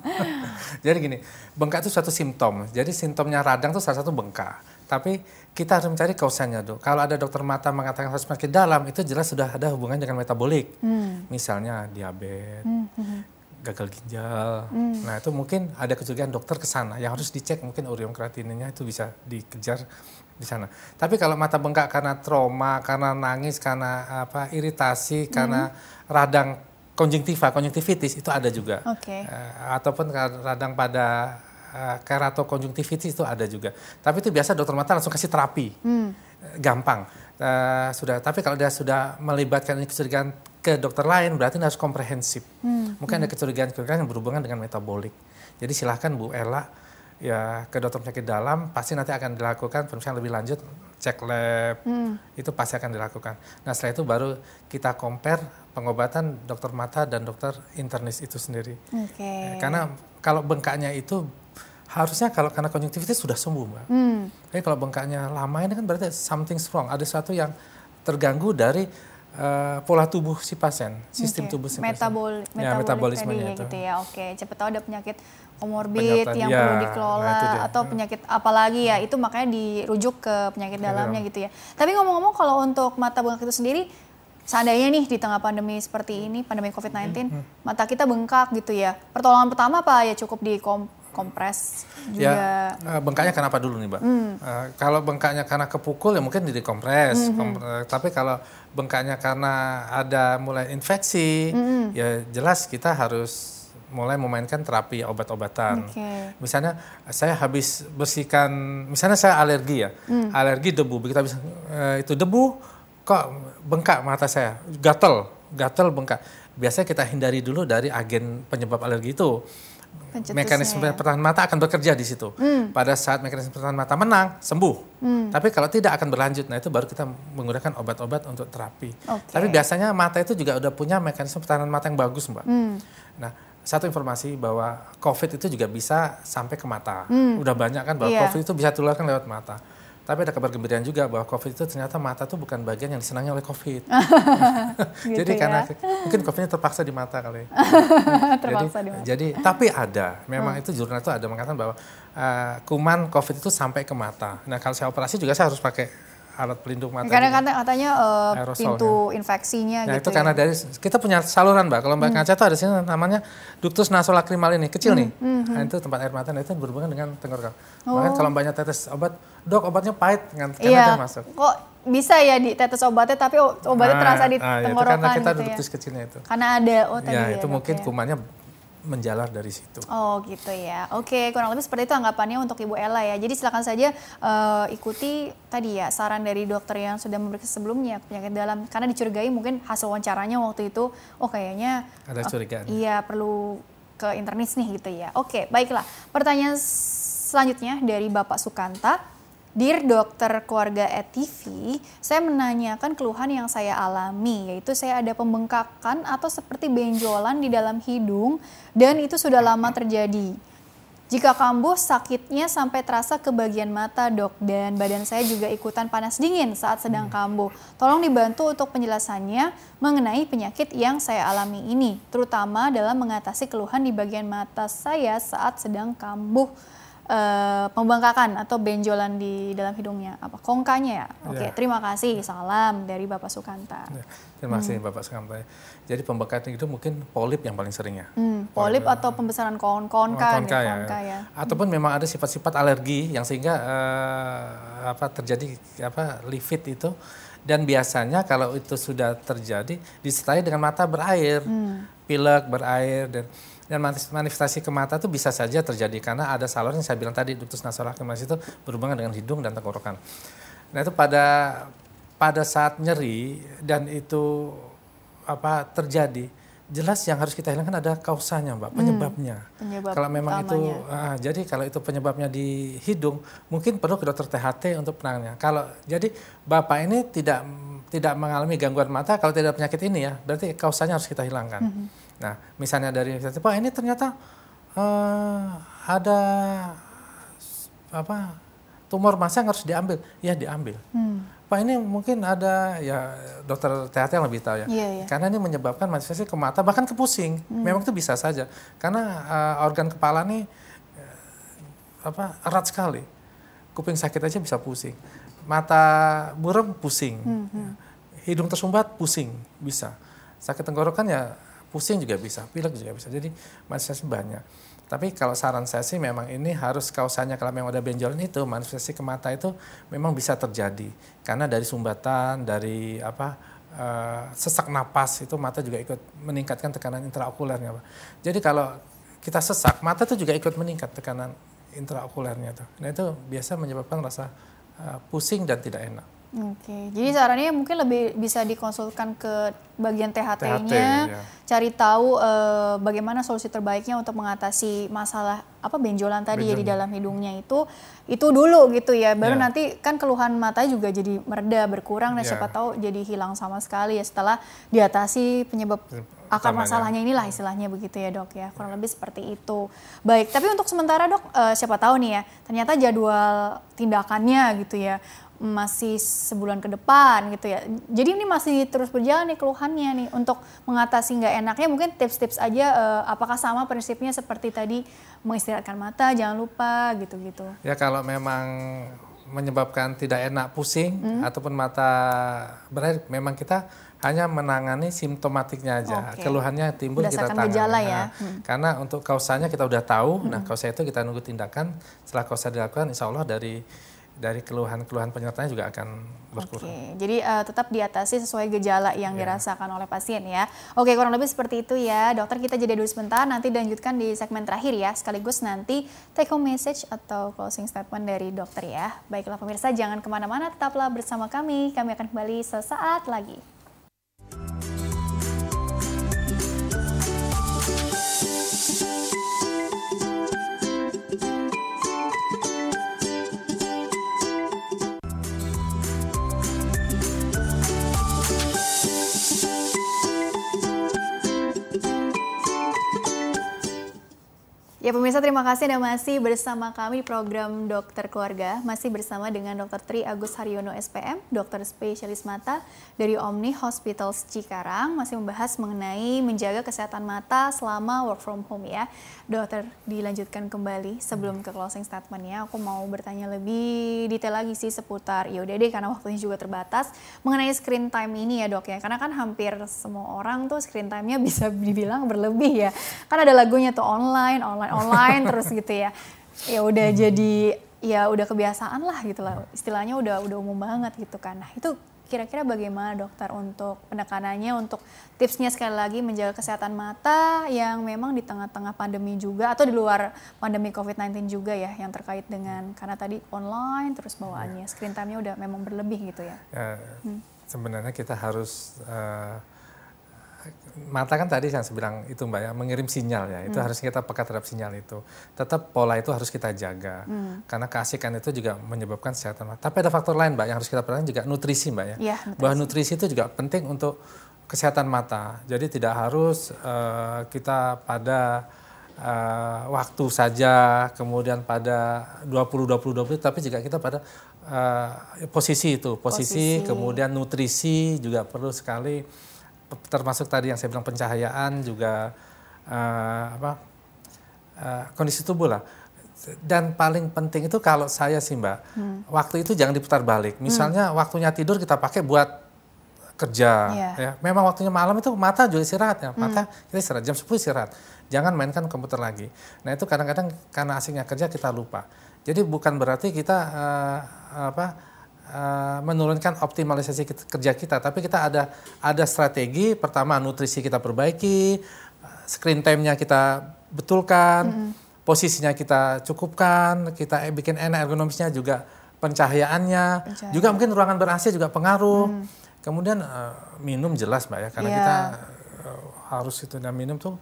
[LAUGHS] Jadi gini, bengkak itu suatu simptom. Jadi simptomnya radang itu salah satu bengkak. Tapi kita harus mencari kausanya dok. Kalau ada dokter mata mengatakan harus penyakit dalam, itu jelas sudah ada hubungan dengan metabolik. Hmm. Misalnya diabetes, hmm, hmm, hmm. gagal ginjal. Hmm. Nah itu mungkin ada kecurigaan dokter ke sana yang harus dicek mungkin urium kreatinnya itu bisa dikejar di sana. Tapi kalau mata bengkak karena trauma, karena nangis, karena apa iritasi, hmm. karena radang konjungtiva, konjungtivitis itu ada juga. Okay. Uh, eh, ataupun radang pada keratokonjungtivitis itu ada juga. Tapi itu biasa dokter mata langsung kasih terapi, hmm. gampang. Uh, sudah. Tapi kalau dia sudah melibatkan ini kecurigaan ke dokter lain, berarti harus komprehensif. Hmm. Mungkin hmm. ada kecurigaan-kecurigaan yang berhubungan dengan metabolik. Jadi silahkan Bu Ella ya ke dokter penyakit dalam pasti nanti akan dilakukan pemeriksaan lebih lanjut cek lab hmm. itu pasti akan dilakukan. Nah setelah itu baru kita compare pengobatan dokter mata dan dokter internis itu sendiri. Okay. Karena kalau bengkaknya itu harusnya kalau karena konjungtivitis sudah sembuh mbak. Hmm. Tapi kalau bengkaknya lama ini kan berarti something wrong. Ada sesuatu yang terganggu dari uh, pola tubuh si pasien, sistem okay. tubuh si Metabol pasien. Ya, metabolismenya itu. gitu ya. Oke, cepat tahu ada penyakit komorbid yang ya, perlu dikelola nah atau penyakit apalagi ya itu makanya dirujuk ke penyakit dalamnya gitu ya. Tapi ngomong-ngomong kalau untuk mata bengkak itu sendiri seandainya nih di tengah pandemi seperti ini, pandemi COVID-19, hmm. mata kita bengkak gitu ya. Pertolongan pertama apa ya cukup di kom kompres juga. Ya, eh, bengkaknya kenapa dulu nih, Mbak? Hmm. Uh, kalau bengkaknya karena kepukul ya mungkin jadi kompres. Hmm. Kom uh, tapi kalau bengkaknya karena ada mulai infeksi, hmm. ya jelas kita harus mulai memainkan terapi obat-obatan. Okay. Misalnya saya habis bersihkan, misalnya saya alergi ya, hmm. alergi debu. Begitu habis uh, itu debu, kok bengkak mata saya, gatel, gatel bengkak. Biasanya kita hindari dulu dari agen penyebab alergi itu mekanisme ya. pertahanan mata akan bekerja di situ. Hmm. Pada saat mekanisme pertahanan mata menang, sembuh. Hmm. Tapi kalau tidak akan berlanjut. Nah, itu baru kita menggunakan obat-obat untuk terapi. Okay. Tapi biasanya mata itu juga udah punya mekanisme pertahanan mata yang bagus, Mbak. Hmm. Nah, satu informasi bahwa COVID itu juga bisa sampai ke mata. Hmm. Udah banyak kan bahwa yeah. COVID itu bisa tularkan lewat mata. Tapi ada kabar gembira juga bahwa COVID itu ternyata mata itu bukan bagian yang disenangi oleh COVID. [LAUGHS] [LAUGHS] gitu jadi ya? karena mungkin COVID-nya terpaksa di mata kali. [LAUGHS] terpaksa jadi, di mata. Jadi tapi ada, memang hmm. itu jurnal itu ada mengatakan bahwa uh, kuman COVID itu sampai ke mata. Nah kalau saya operasi juga saya harus pakai alat pelindung mata. Karena kata, katanya uh, pintu infeksinya nah, gitu. itu ya. karena dari kita punya saluran mbak. Kalau mbak hmm. kaca itu ada sini namanya ductus nasolacrimal ini kecil hmm. nih. Hmm. Nah, itu tempat air mata. Nah, itu berhubungan dengan tenggorokan. Oh. Bahkan kalau mbaknya tetes obat, dok obatnya pahit kan iya. masuk. Kok bisa ya di tetes obatnya tapi obatnya nah, terasa di nah, tenggorokan itu karena kita gitu ya? kecilnya itu. Karena ada oh tadi ya. itu ya, mungkin ya. kumannya menjalar dari situ. Oh gitu ya. Oke, kurang lebih seperti itu anggapannya untuk Ibu Ella ya. Jadi silakan saja uh, ikuti tadi ya saran dari dokter yang sudah memeriksa sebelumnya penyakit dalam karena dicurigai mungkin hasil wawancaranya waktu itu oh kayaknya ada curigaan. Uh, iya perlu ke internis nih gitu ya. Oke, baiklah. Pertanyaan selanjutnya dari Bapak Sukanta. Dear Dokter Keluarga ETV, saya menanyakan keluhan yang saya alami, yaitu saya ada pembengkakan atau seperti benjolan di dalam hidung dan itu sudah lama terjadi. Jika kambuh, sakitnya sampai terasa ke bagian mata, dok, dan badan saya juga ikutan panas dingin saat sedang hmm. kambuh. Tolong dibantu untuk penjelasannya mengenai penyakit yang saya alami ini, terutama dalam mengatasi keluhan di bagian mata saya saat sedang kambuh uh, pembengkakan atau benjolan di dalam hidungnya. Apa? Kongkanya ya? Oke okay, ya. terima kasih. Salam dari bapak Sukanta. Ya, terima kasih hmm. bapak Sukanta. Jadi pembengkakan itu mungkin polip yang paling sering ya? Hmm, polip, polip atau pembesaran kon konka, konka, ya, konka ya. ya ataupun hmm. memang ada sifat-sifat alergi yang sehingga uh, apa terjadi apa lifit itu. Dan biasanya kalau itu sudah terjadi disertai dengan mata berair, hmm. pilek berair dan dan manifestasi ke mata itu bisa saja terjadi karena ada saluran yang saya bilang tadi ductus nasolacrimus itu berhubungan dengan hidung dan tenggorokan. Nah itu pada pada saat nyeri dan itu apa terjadi jelas yang harus kita hilangkan ada kausanya mbak hmm, penyebabnya. Hmm, penyebab kalau memang utamanya. itu uh, jadi kalau itu penyebabnya di hidung mungkin perlu ke dokter THT untuk penanganannya. Kalau jadi bapak ini tidak tidak mengalami gangguan mata kalau tidak penyakit ini ya berarti kausanya harus kita hilangkan. Hmm. Nah, misalnya dari Pak ini ternyata uh, ada apa tumor massa yang harus diambil, ya diambil. Hmm. Pak ini mungkin ada ya dokter THT yang lebih tahu ya, yeah, yeah. karena ini menyebabkan manifestasi ke mata bahkan ke pusing. Hmm. Memang itu bisa saja, karena uh, organ kepala ini uh, apa erat sekali. Kuping sakit aja bisa pusing, mata buram pusing, hmm, hmm. hidung tersumbat pusing bisa, sakit tenggorokan ya pusing juga bisa, pilek juga bisa. Jadi manifestasi banyak. Tapi kalau saran saya sih memang ini harus kausanya kalau memang ada benjolan itu manifestasi ke mata itu memang bisa terjadi karena dari sumbatan, dari apa uh, sesak napas itu mata juga ikut meningkatkan tekanan intraokulernya. Jadi kalau kita sesak mata itu juga ikut meningkat tekanan intraokulernya itu. Nah itu biasa menyebabkan rasa uh, pusing dan tidak enak. Oke, jadi sarannya mungkin lebih bisa dikonsulkan ke bagian THT-nya, THT, ya. cari tahu uh, bagaimana solusi terbaiknya untuk mengatasi masalah apa benjolan tadi benjolan. ya di dalam hidungnya itu, itu dulu gitu ya. Baru ya. nanti kan keluhan mata juga jadi mereda berkurang dan ya. siapa tahu jadi hilang sama sekali ya setelah diatasi penyebab akar masalahnya inilah istilahnya begitu ya dok ya kurang lebih seperti itu baik tapi untuk sementara dok uh, siapa tahu nih ya ternyata jadwal tindakannya gitu ya masih sebulan ke depan gitu ya. Jadi ini masih terus berjalan nih keluhannya nih untuk mengatasi nggak enaknya mungkin tips-tips aja uh, apakah sama prinsipnya seperti tadi mengistirahatkan mata jangan lupa gitu-gitu. Ya kalau memang menyebabkan tidak enak pusing hmm. ataupun mata berair memang kita hanya menangani simptomatiknya aja. Okay. Keluhannya timbul kita tangani. gejala ya. Hmm. Karena untuk kausanya kita udah tahu. Nah, hmm. Nah, kausa itu kita nunggu tindakan. Setelah kausa dilakukan insya Allah dari dari keluhan-keluhan penyertanya juga akan berkurang. Oke, jadi uh, tetap diatasi sesuai gejala yang yeah. dirasakan oleh pasien ya. Oke, kurang lebih seperti itu ya. Dokter kita jeda dulu sebentar, nanti lanjutkan di segmen terakhir ya. Sekaligus nanti take home message atau closing statement dari dokter ya. Baiklah pemirsa, jangan ke mana-mana, tetaplah bersama kami. Kami akan kembali sesaat lagi. Ya pemirsa terima kasih Anda masih bersama kami program Dokter Keluarga masih bersama dengan Dr. Tri Agus Haryono SPM, dokter spesialis mata dari Omni Hospitals Cikarang masih membahas mengenai menjaga kesehatan mata selama work from home ya. Dokter dilanjutkan kembali sebelum ke closing statementnya aku mau bertanya lebih detail lagi sih seputar ya udah deh karena waktunya juga terbatas mengenai screen time ini ya dok ya karena kan hampir semua orang tuh screen time-nya bisa dibilang berlebih ya kan ada lagunya tuh online online online terus gitu ya ya udah hmm. jadi ya udah kebiasaan lah gitu lah istilahnya udah udah umum banget gitu kan nah itu kira-kira bagaimana dokter untuk penekanannya, untuk tipsnya sekali lagi menjaga kesehatan mata yang memang di tengah-tengah pandemi juga atau di luar pandemi COVID-19 juga ya yang terkait dengan karena tadi online terus bawaannya screen time-nya udah memang berlebih gitu ya. Uh, hmm. Sebenarnya kita harus uh, mata kan tadi yang saya bilang itu mbak ya mengirim sinyal ya. Itu hmm. harus kita peka terhadap sinyal itu. Tetap pola itu harus kita jaga. Hmm. karena keasikan itu juga menyebabkan kesehatan mata. Tapi ada faktor lain mbak yang harus kita perhatikan juga nutrisi mbak ya, ya nutrisi. bahwa nutrisi itu juga penting untuk kesehatan mata. Jadi tidak harus uh, kita pada uh, waktu saja kemudian pada 20 20 20 tapi juga kita pada uh, posisi itu. Posisi, posisi. kemudian nutrisi juga perlu sekali termasuk tadi yang saya bilang pencahayaan juga uh, apa uh, kondisi tubuh lah dan paling penting itu kalau saya sih mbak hmm. waktu itu jangan diputar balik misalnya hmm. waktunya tidur kita pakai buat kerja yeah. ya memang waktunya malam itu mata juga istirahat ya mata hmm. kita istirahat jam 10 istirahat jangan mainkan komputer lagi nah itu kadang-kadang karena asingnya kerja kita lupa jadi bukan berarti kita uh, apa Uh, menurunkan optimalisasi kerja kita, tapi kita ada ada strategi. Pertama nutrisi kita perbaiki, screen time-nya kita betulkan, mm -hmm. posisinya kita cukupkan, kita bikin enak ergonomisnya juga pencahayaannya, Pencahayaan. juga mungkin ruangan ber AC juga pengaruh. Mm. Kemudian uh, minum jelas mbak ya, karena yeah. kita uh, harus itu dan minum tuh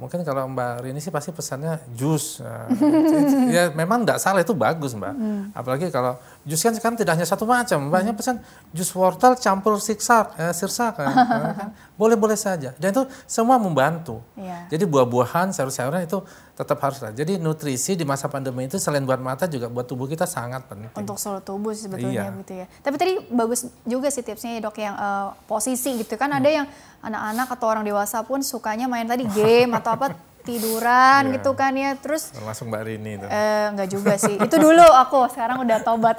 Mungkin kalau Mbak Rini sih pasti pesannya jus. Nah, [LAUGHS] ya memang tidak salah itu bagus Mbak. Hmm. Apalagi kalau jus kan sekarang tidak hanya satu macam. Mbaknya pesan jus wortel campur siksak, eh, sirsak. Kan? [LAUGHS] kan? Boleh-boleh saja. Dan itu semua membantu. Yeah. Jadi buah-buahan, sayur-sayuran itu tetap harus lah. Jadi nutrisi di masa pandemi itu selain buat mata juga buat tubuh kita sangat penting. Untuk seluruh tubuh sebetulnya iya. gitu ya. Tapi tadi bagus juga sih tipsnya ya dok yang uh, posisi gitu kan hmm. ada yang anak-anak atau orang dewasa pun sukanya main tadi [LAUGHS] game atau apa tiduran yeah. gitu kan ya terus langsung Mbak Rini itu eh, enggak juga sih itu dulu aku sekarang udah tobat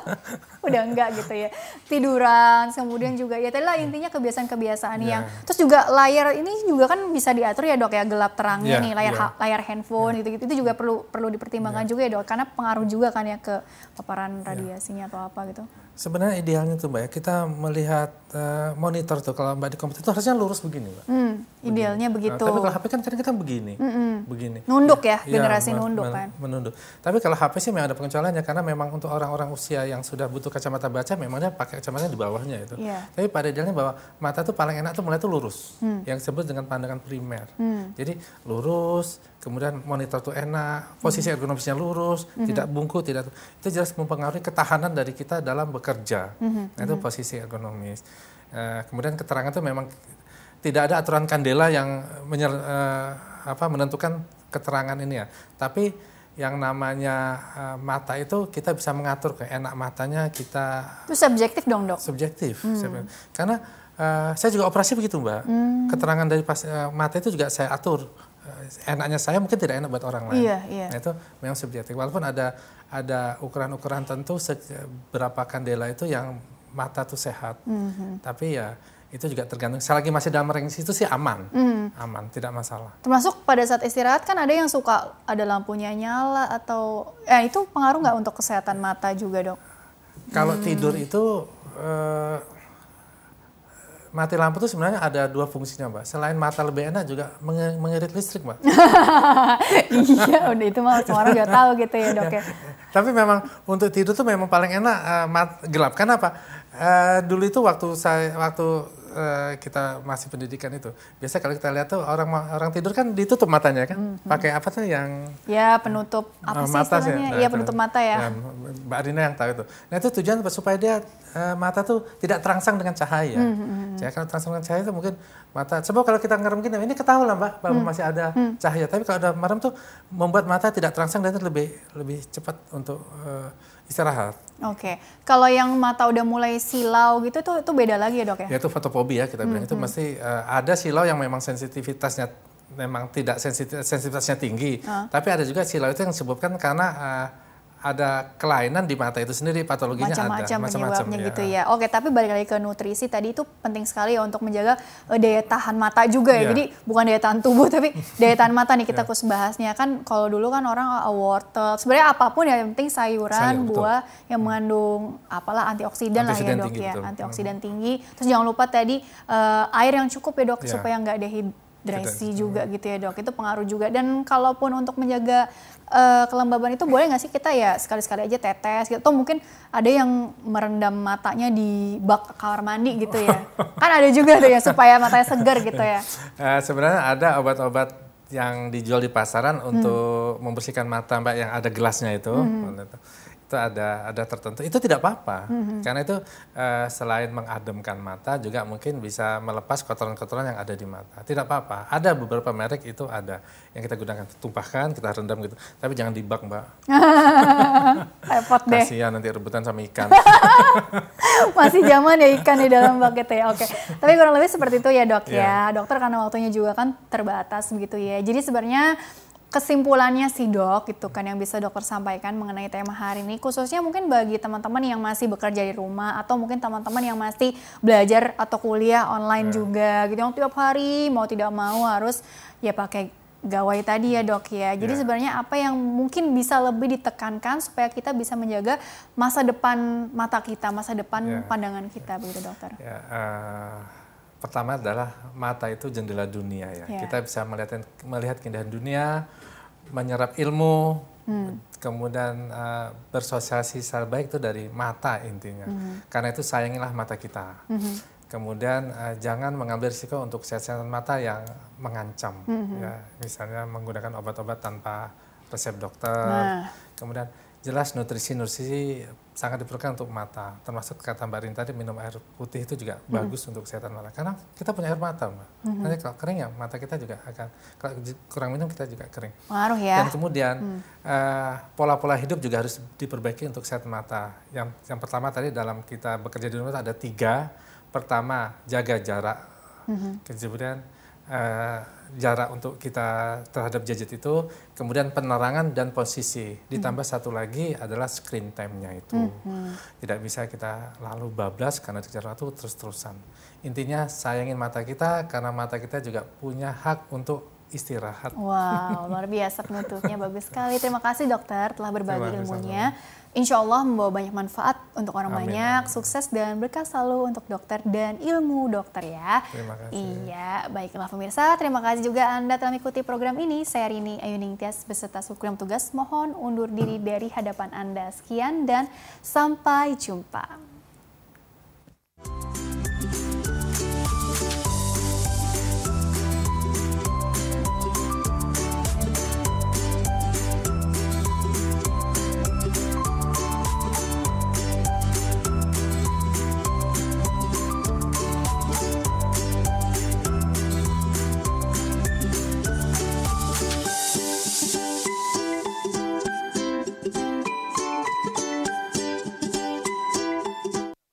[LAUGHS] udah enggak gitu ya tiduran kemudian juga ya tadi lah intinya kebiasaan-kebiasaan yeah. yang terus juga layar ini juga kan bisa diatur ya dok ya gelap terangnya yeah, nih layar yeah. layar handphone yeah. gitu gitu itu juga perlu perlu dipertimbangkan yeah. juga ya dok karena pengaruh juga kan ya ke paparan iya. radiasinya yeah. atau apa gitu Sebenarnya idealnya tuh mbak ya kita melihat uh, monitor tuh kalau mbak di komputer itu harusnya lurus begini mbak. Hmm, idealnya begini. begitu. Nah, tapi kalau HP kan kadang kita begini, mm -mm. begini. Nunduk ya, ya generasi men nunduk kan. Menunduk. Tapi kalau HP sih memang ada pengecualiannya karena memang untuk orang-orang usia yang sudah butuh kacamata baca memang dia pakai kacamata di bawahnya itu. Yeah. Tapi pada idealnya bahwa mata tuh paling enak tuh mulai tuh lurus, hmm. yang disebut dengan pandangan primer. Hmm. Jadi lurus, kemudian monitor tuh enak, posisi hmm. ergonomisnya lurus, hmm. tidak bungkuk, tidak itu jelas mempengaruhi ketahanan dari kita dalam bekerja. Hmm. Nah, itu posisi ergonomis. Uh, kemudian keterangan itu memang tidak ada aturan kandela yang menyer, uh, apa, menentukan keterangan ini ya. Tapi yang namanya uh, mata itu kita bisa mengatur ke enak matanya kita. Itu subjektif dong dok. Subjektif, hmm. karena uh, saya juga operasi begitu mbak. Hmm. Keterangan dari pas, uh, mata itu juga saya atur enaknya saya mungkin tidak enak buat orang lain. Iya, iya. Nah, itu memang subjektif. Walaupun ada ada ukuran-ukuran tentu berapa kandela itu yang mata tuh sehat. Mm -hmm. Tapi ya itu juga tergantung. Selagi masih dalam range itu sih aman, mm. aman, tidak masalah. Termasuk pada saat istirahat kan ada yang suka ada lampunya nyala atau, eh itu pengaruh nggak untuk kesehatan mata juga dok? Kalau hmm. tidur itu uh, mati lampu itu sebenarnya ada dua fungsinya mbak. Selain mata lebih enak juga mengirit listrik mbak. [LAUGHS] iya udah itu mah semua orang juga tahu gitu ya dok ya. [LAUGHS] Tapi memang untuk tidur tuh memang paling enak uh, gelap. Kenapa? Uh, dulu itu waktu saya waktu uh, kita masih pendidikan itu biasa kalau kita lihat tuh orang orang tidur kan ditutup matanya kan mm -hmm. pakai apa tuh yang ya penutup apa uh, sih mata ya, nah, ya penutup mata ya. ya Mbak Rina yang tahu itu nah itu tujuan supaya dia uh, mata tuh tidak terangsang dengan cahaya mm -hmm. ya kalau terangsang dengan cahaya itu mungkin mata coba kalau kita ngerem gini ini ketahuan lah Mbak bahwa mm. masih ada mm. cahaya tapi kalau ada merem tuh membuat mata tidak terangsang dan itu lebih lebih cepat untuk uh, istirahat. Oke, okay. kalau yang mata udah mulai silau gitu tuh itu beda lagi ya dok ya? Ya itu fotofobia kita bilang hmm, itu mesti uh, ada silau yang memang sensitivitasnya memang tidak sensitif, sensitivitasnya tinggi, uh. tapi ada juga silau itu yang disebutkan karena uh, ada kelainan di mata itu sendiri patologinya macam-macam ada penyebabnya ya. gitu ya. Oke, tapi balik lagi ke nutrisi tadi itu penting sekali ya untuk menjaga uh, daya tahan mata juga ya. ya. Jadi bukan daya tahan tubuh tapi [LAUGHS] daya tahan mata nih kita ya. khusus bahasnya kan kalau dulu kan orang uh, wortel sebenarnya apa pun ya yang penting sayuran, Sayur, buah betul. yang mengandung apalah antioksidan, lah ya dok tinggi, ya, betul. antioksidan hmm. tinggi. Terus jangan lupa tadi uh, air yang cukup ya dok ya. supaya nggak dehidrasi juga gitu ya dok. Itu pengaruh juga. Dan kalaupun untuk menjaga uh, kelembaban itu boleh nggak sih kita ya sekali-sekali aja tetes gitu? Atau mungkin ada yang merendam matanya di bak kamar mandi gitu ya? Kan ada juga tuh ya supaya matanya segar gitu ya. Uh, sebenarnya ada obat-obat yang dijual di pasaran untuk hmm. membersihkan mata mbak yang ada gelasnya itu. Hmm itu ada ada tertentu itu tidak apa-apa. Mm-hmm. karena itu uh, selain mengademkan mata juga mungkin bisa melepas kotoran-kotoran yang ada di mata. Tidak apa-apa. Ada beberapa merek itu ada. Yang kita gunakan tumpahkan kita rendam gitu. Tapi jangan di bak mbak. [LAUGHS] Repot deh. Kasihan nanti rebutan sama ikan. [LAUGHS] Masih zaman ya ikan di dalam bucket ya. Oke. Tapi kurang lebih seperti itu ya dok yeah. ya dokter karena waktunya juga kan terbatas begitu ya. Jadi sebenarnya kesimpulannya sih dok itu kan yang bisa dokter sampaikan mengenai tema hari ini khususnya mungkin bagi teman-teman yang masih bekerja di rumah atau mungkin teman-teman yang masih belajar atau kuliah online yeah. juga gitu yang tiap hari mau tidak mau harus ya pakai gawai tadi ya dok ya jadi yeah. sebenarnya apa yang mungkin bisa lebih ditekankan supaya kita bisa menjaga masa depan mata kita masa depan yeah. pandangan kita begitu dokter yeah, ya, uh pertama adalah mata itu jendela dunia ya. Yeah. Kita bisa melihat melihat keindahan dunia, menyerap ilmu, hmm. kemudian uh, bersosialisasi secara baik itu dari mata intinya. Hmm. Karena itu sayangilah mata kita. Hmm. Kemudian uh, jangan mengambil risiko untuk kesehatan mata yang mengancam, hmm. ya misalnya menggunakan obat-obat tanpa resep dokter. Nah. Kemudian jelas nutrisi-nutrisi sangat diperlukan untuk mata. Termasuk kata Mbak Rin tadi minum air putih itu juga hmm. bagus untuk kesehatan mata. Karena kita punya air mata, Mbak. Hmm. Nanti kalau kering ya mata kita juga akan kalau kurang minum kita juga kering. Pengaruh ya. Dan kemudian hmm. uh, pola-pola hidup juga harus diperbaiki untuk kesehatan mata. Yang yang pertama tadi dalam kita bekerja di rumah ada tiga. Pertama jaga jarak. Hmm. Kemudian uh, jarak untuk kita terhadap gadget itu, kemudian penerangan dan posisi. Ditambah hmm. satu lagi adalah screen time-nya itu. Hmm. Tidak bisa kita lalu bablas karena jarak itu terus-terusan. Intinya sayangin mata kita karena mata kita juga punya hak untuk istirahat. Wow, luar biasa penutupnya [LAUGHS] bagus sekali. Terima kasih dokter telah berbagi ilmunya. Sama insya Allah membawa banyak manfaat untuk orang Amin. banyak, sukses dan berkah selalu untuk dokter dan ilmu dokter ya. Terima kasih. Iya, baiklah pemirsa, terima kasih juga Anda telah mengikuti program ini. Saya Rini Ayuning Tias beserta yang tugas mohon undur diri dari hadapan Anda. Sekian dan sampai jumpa.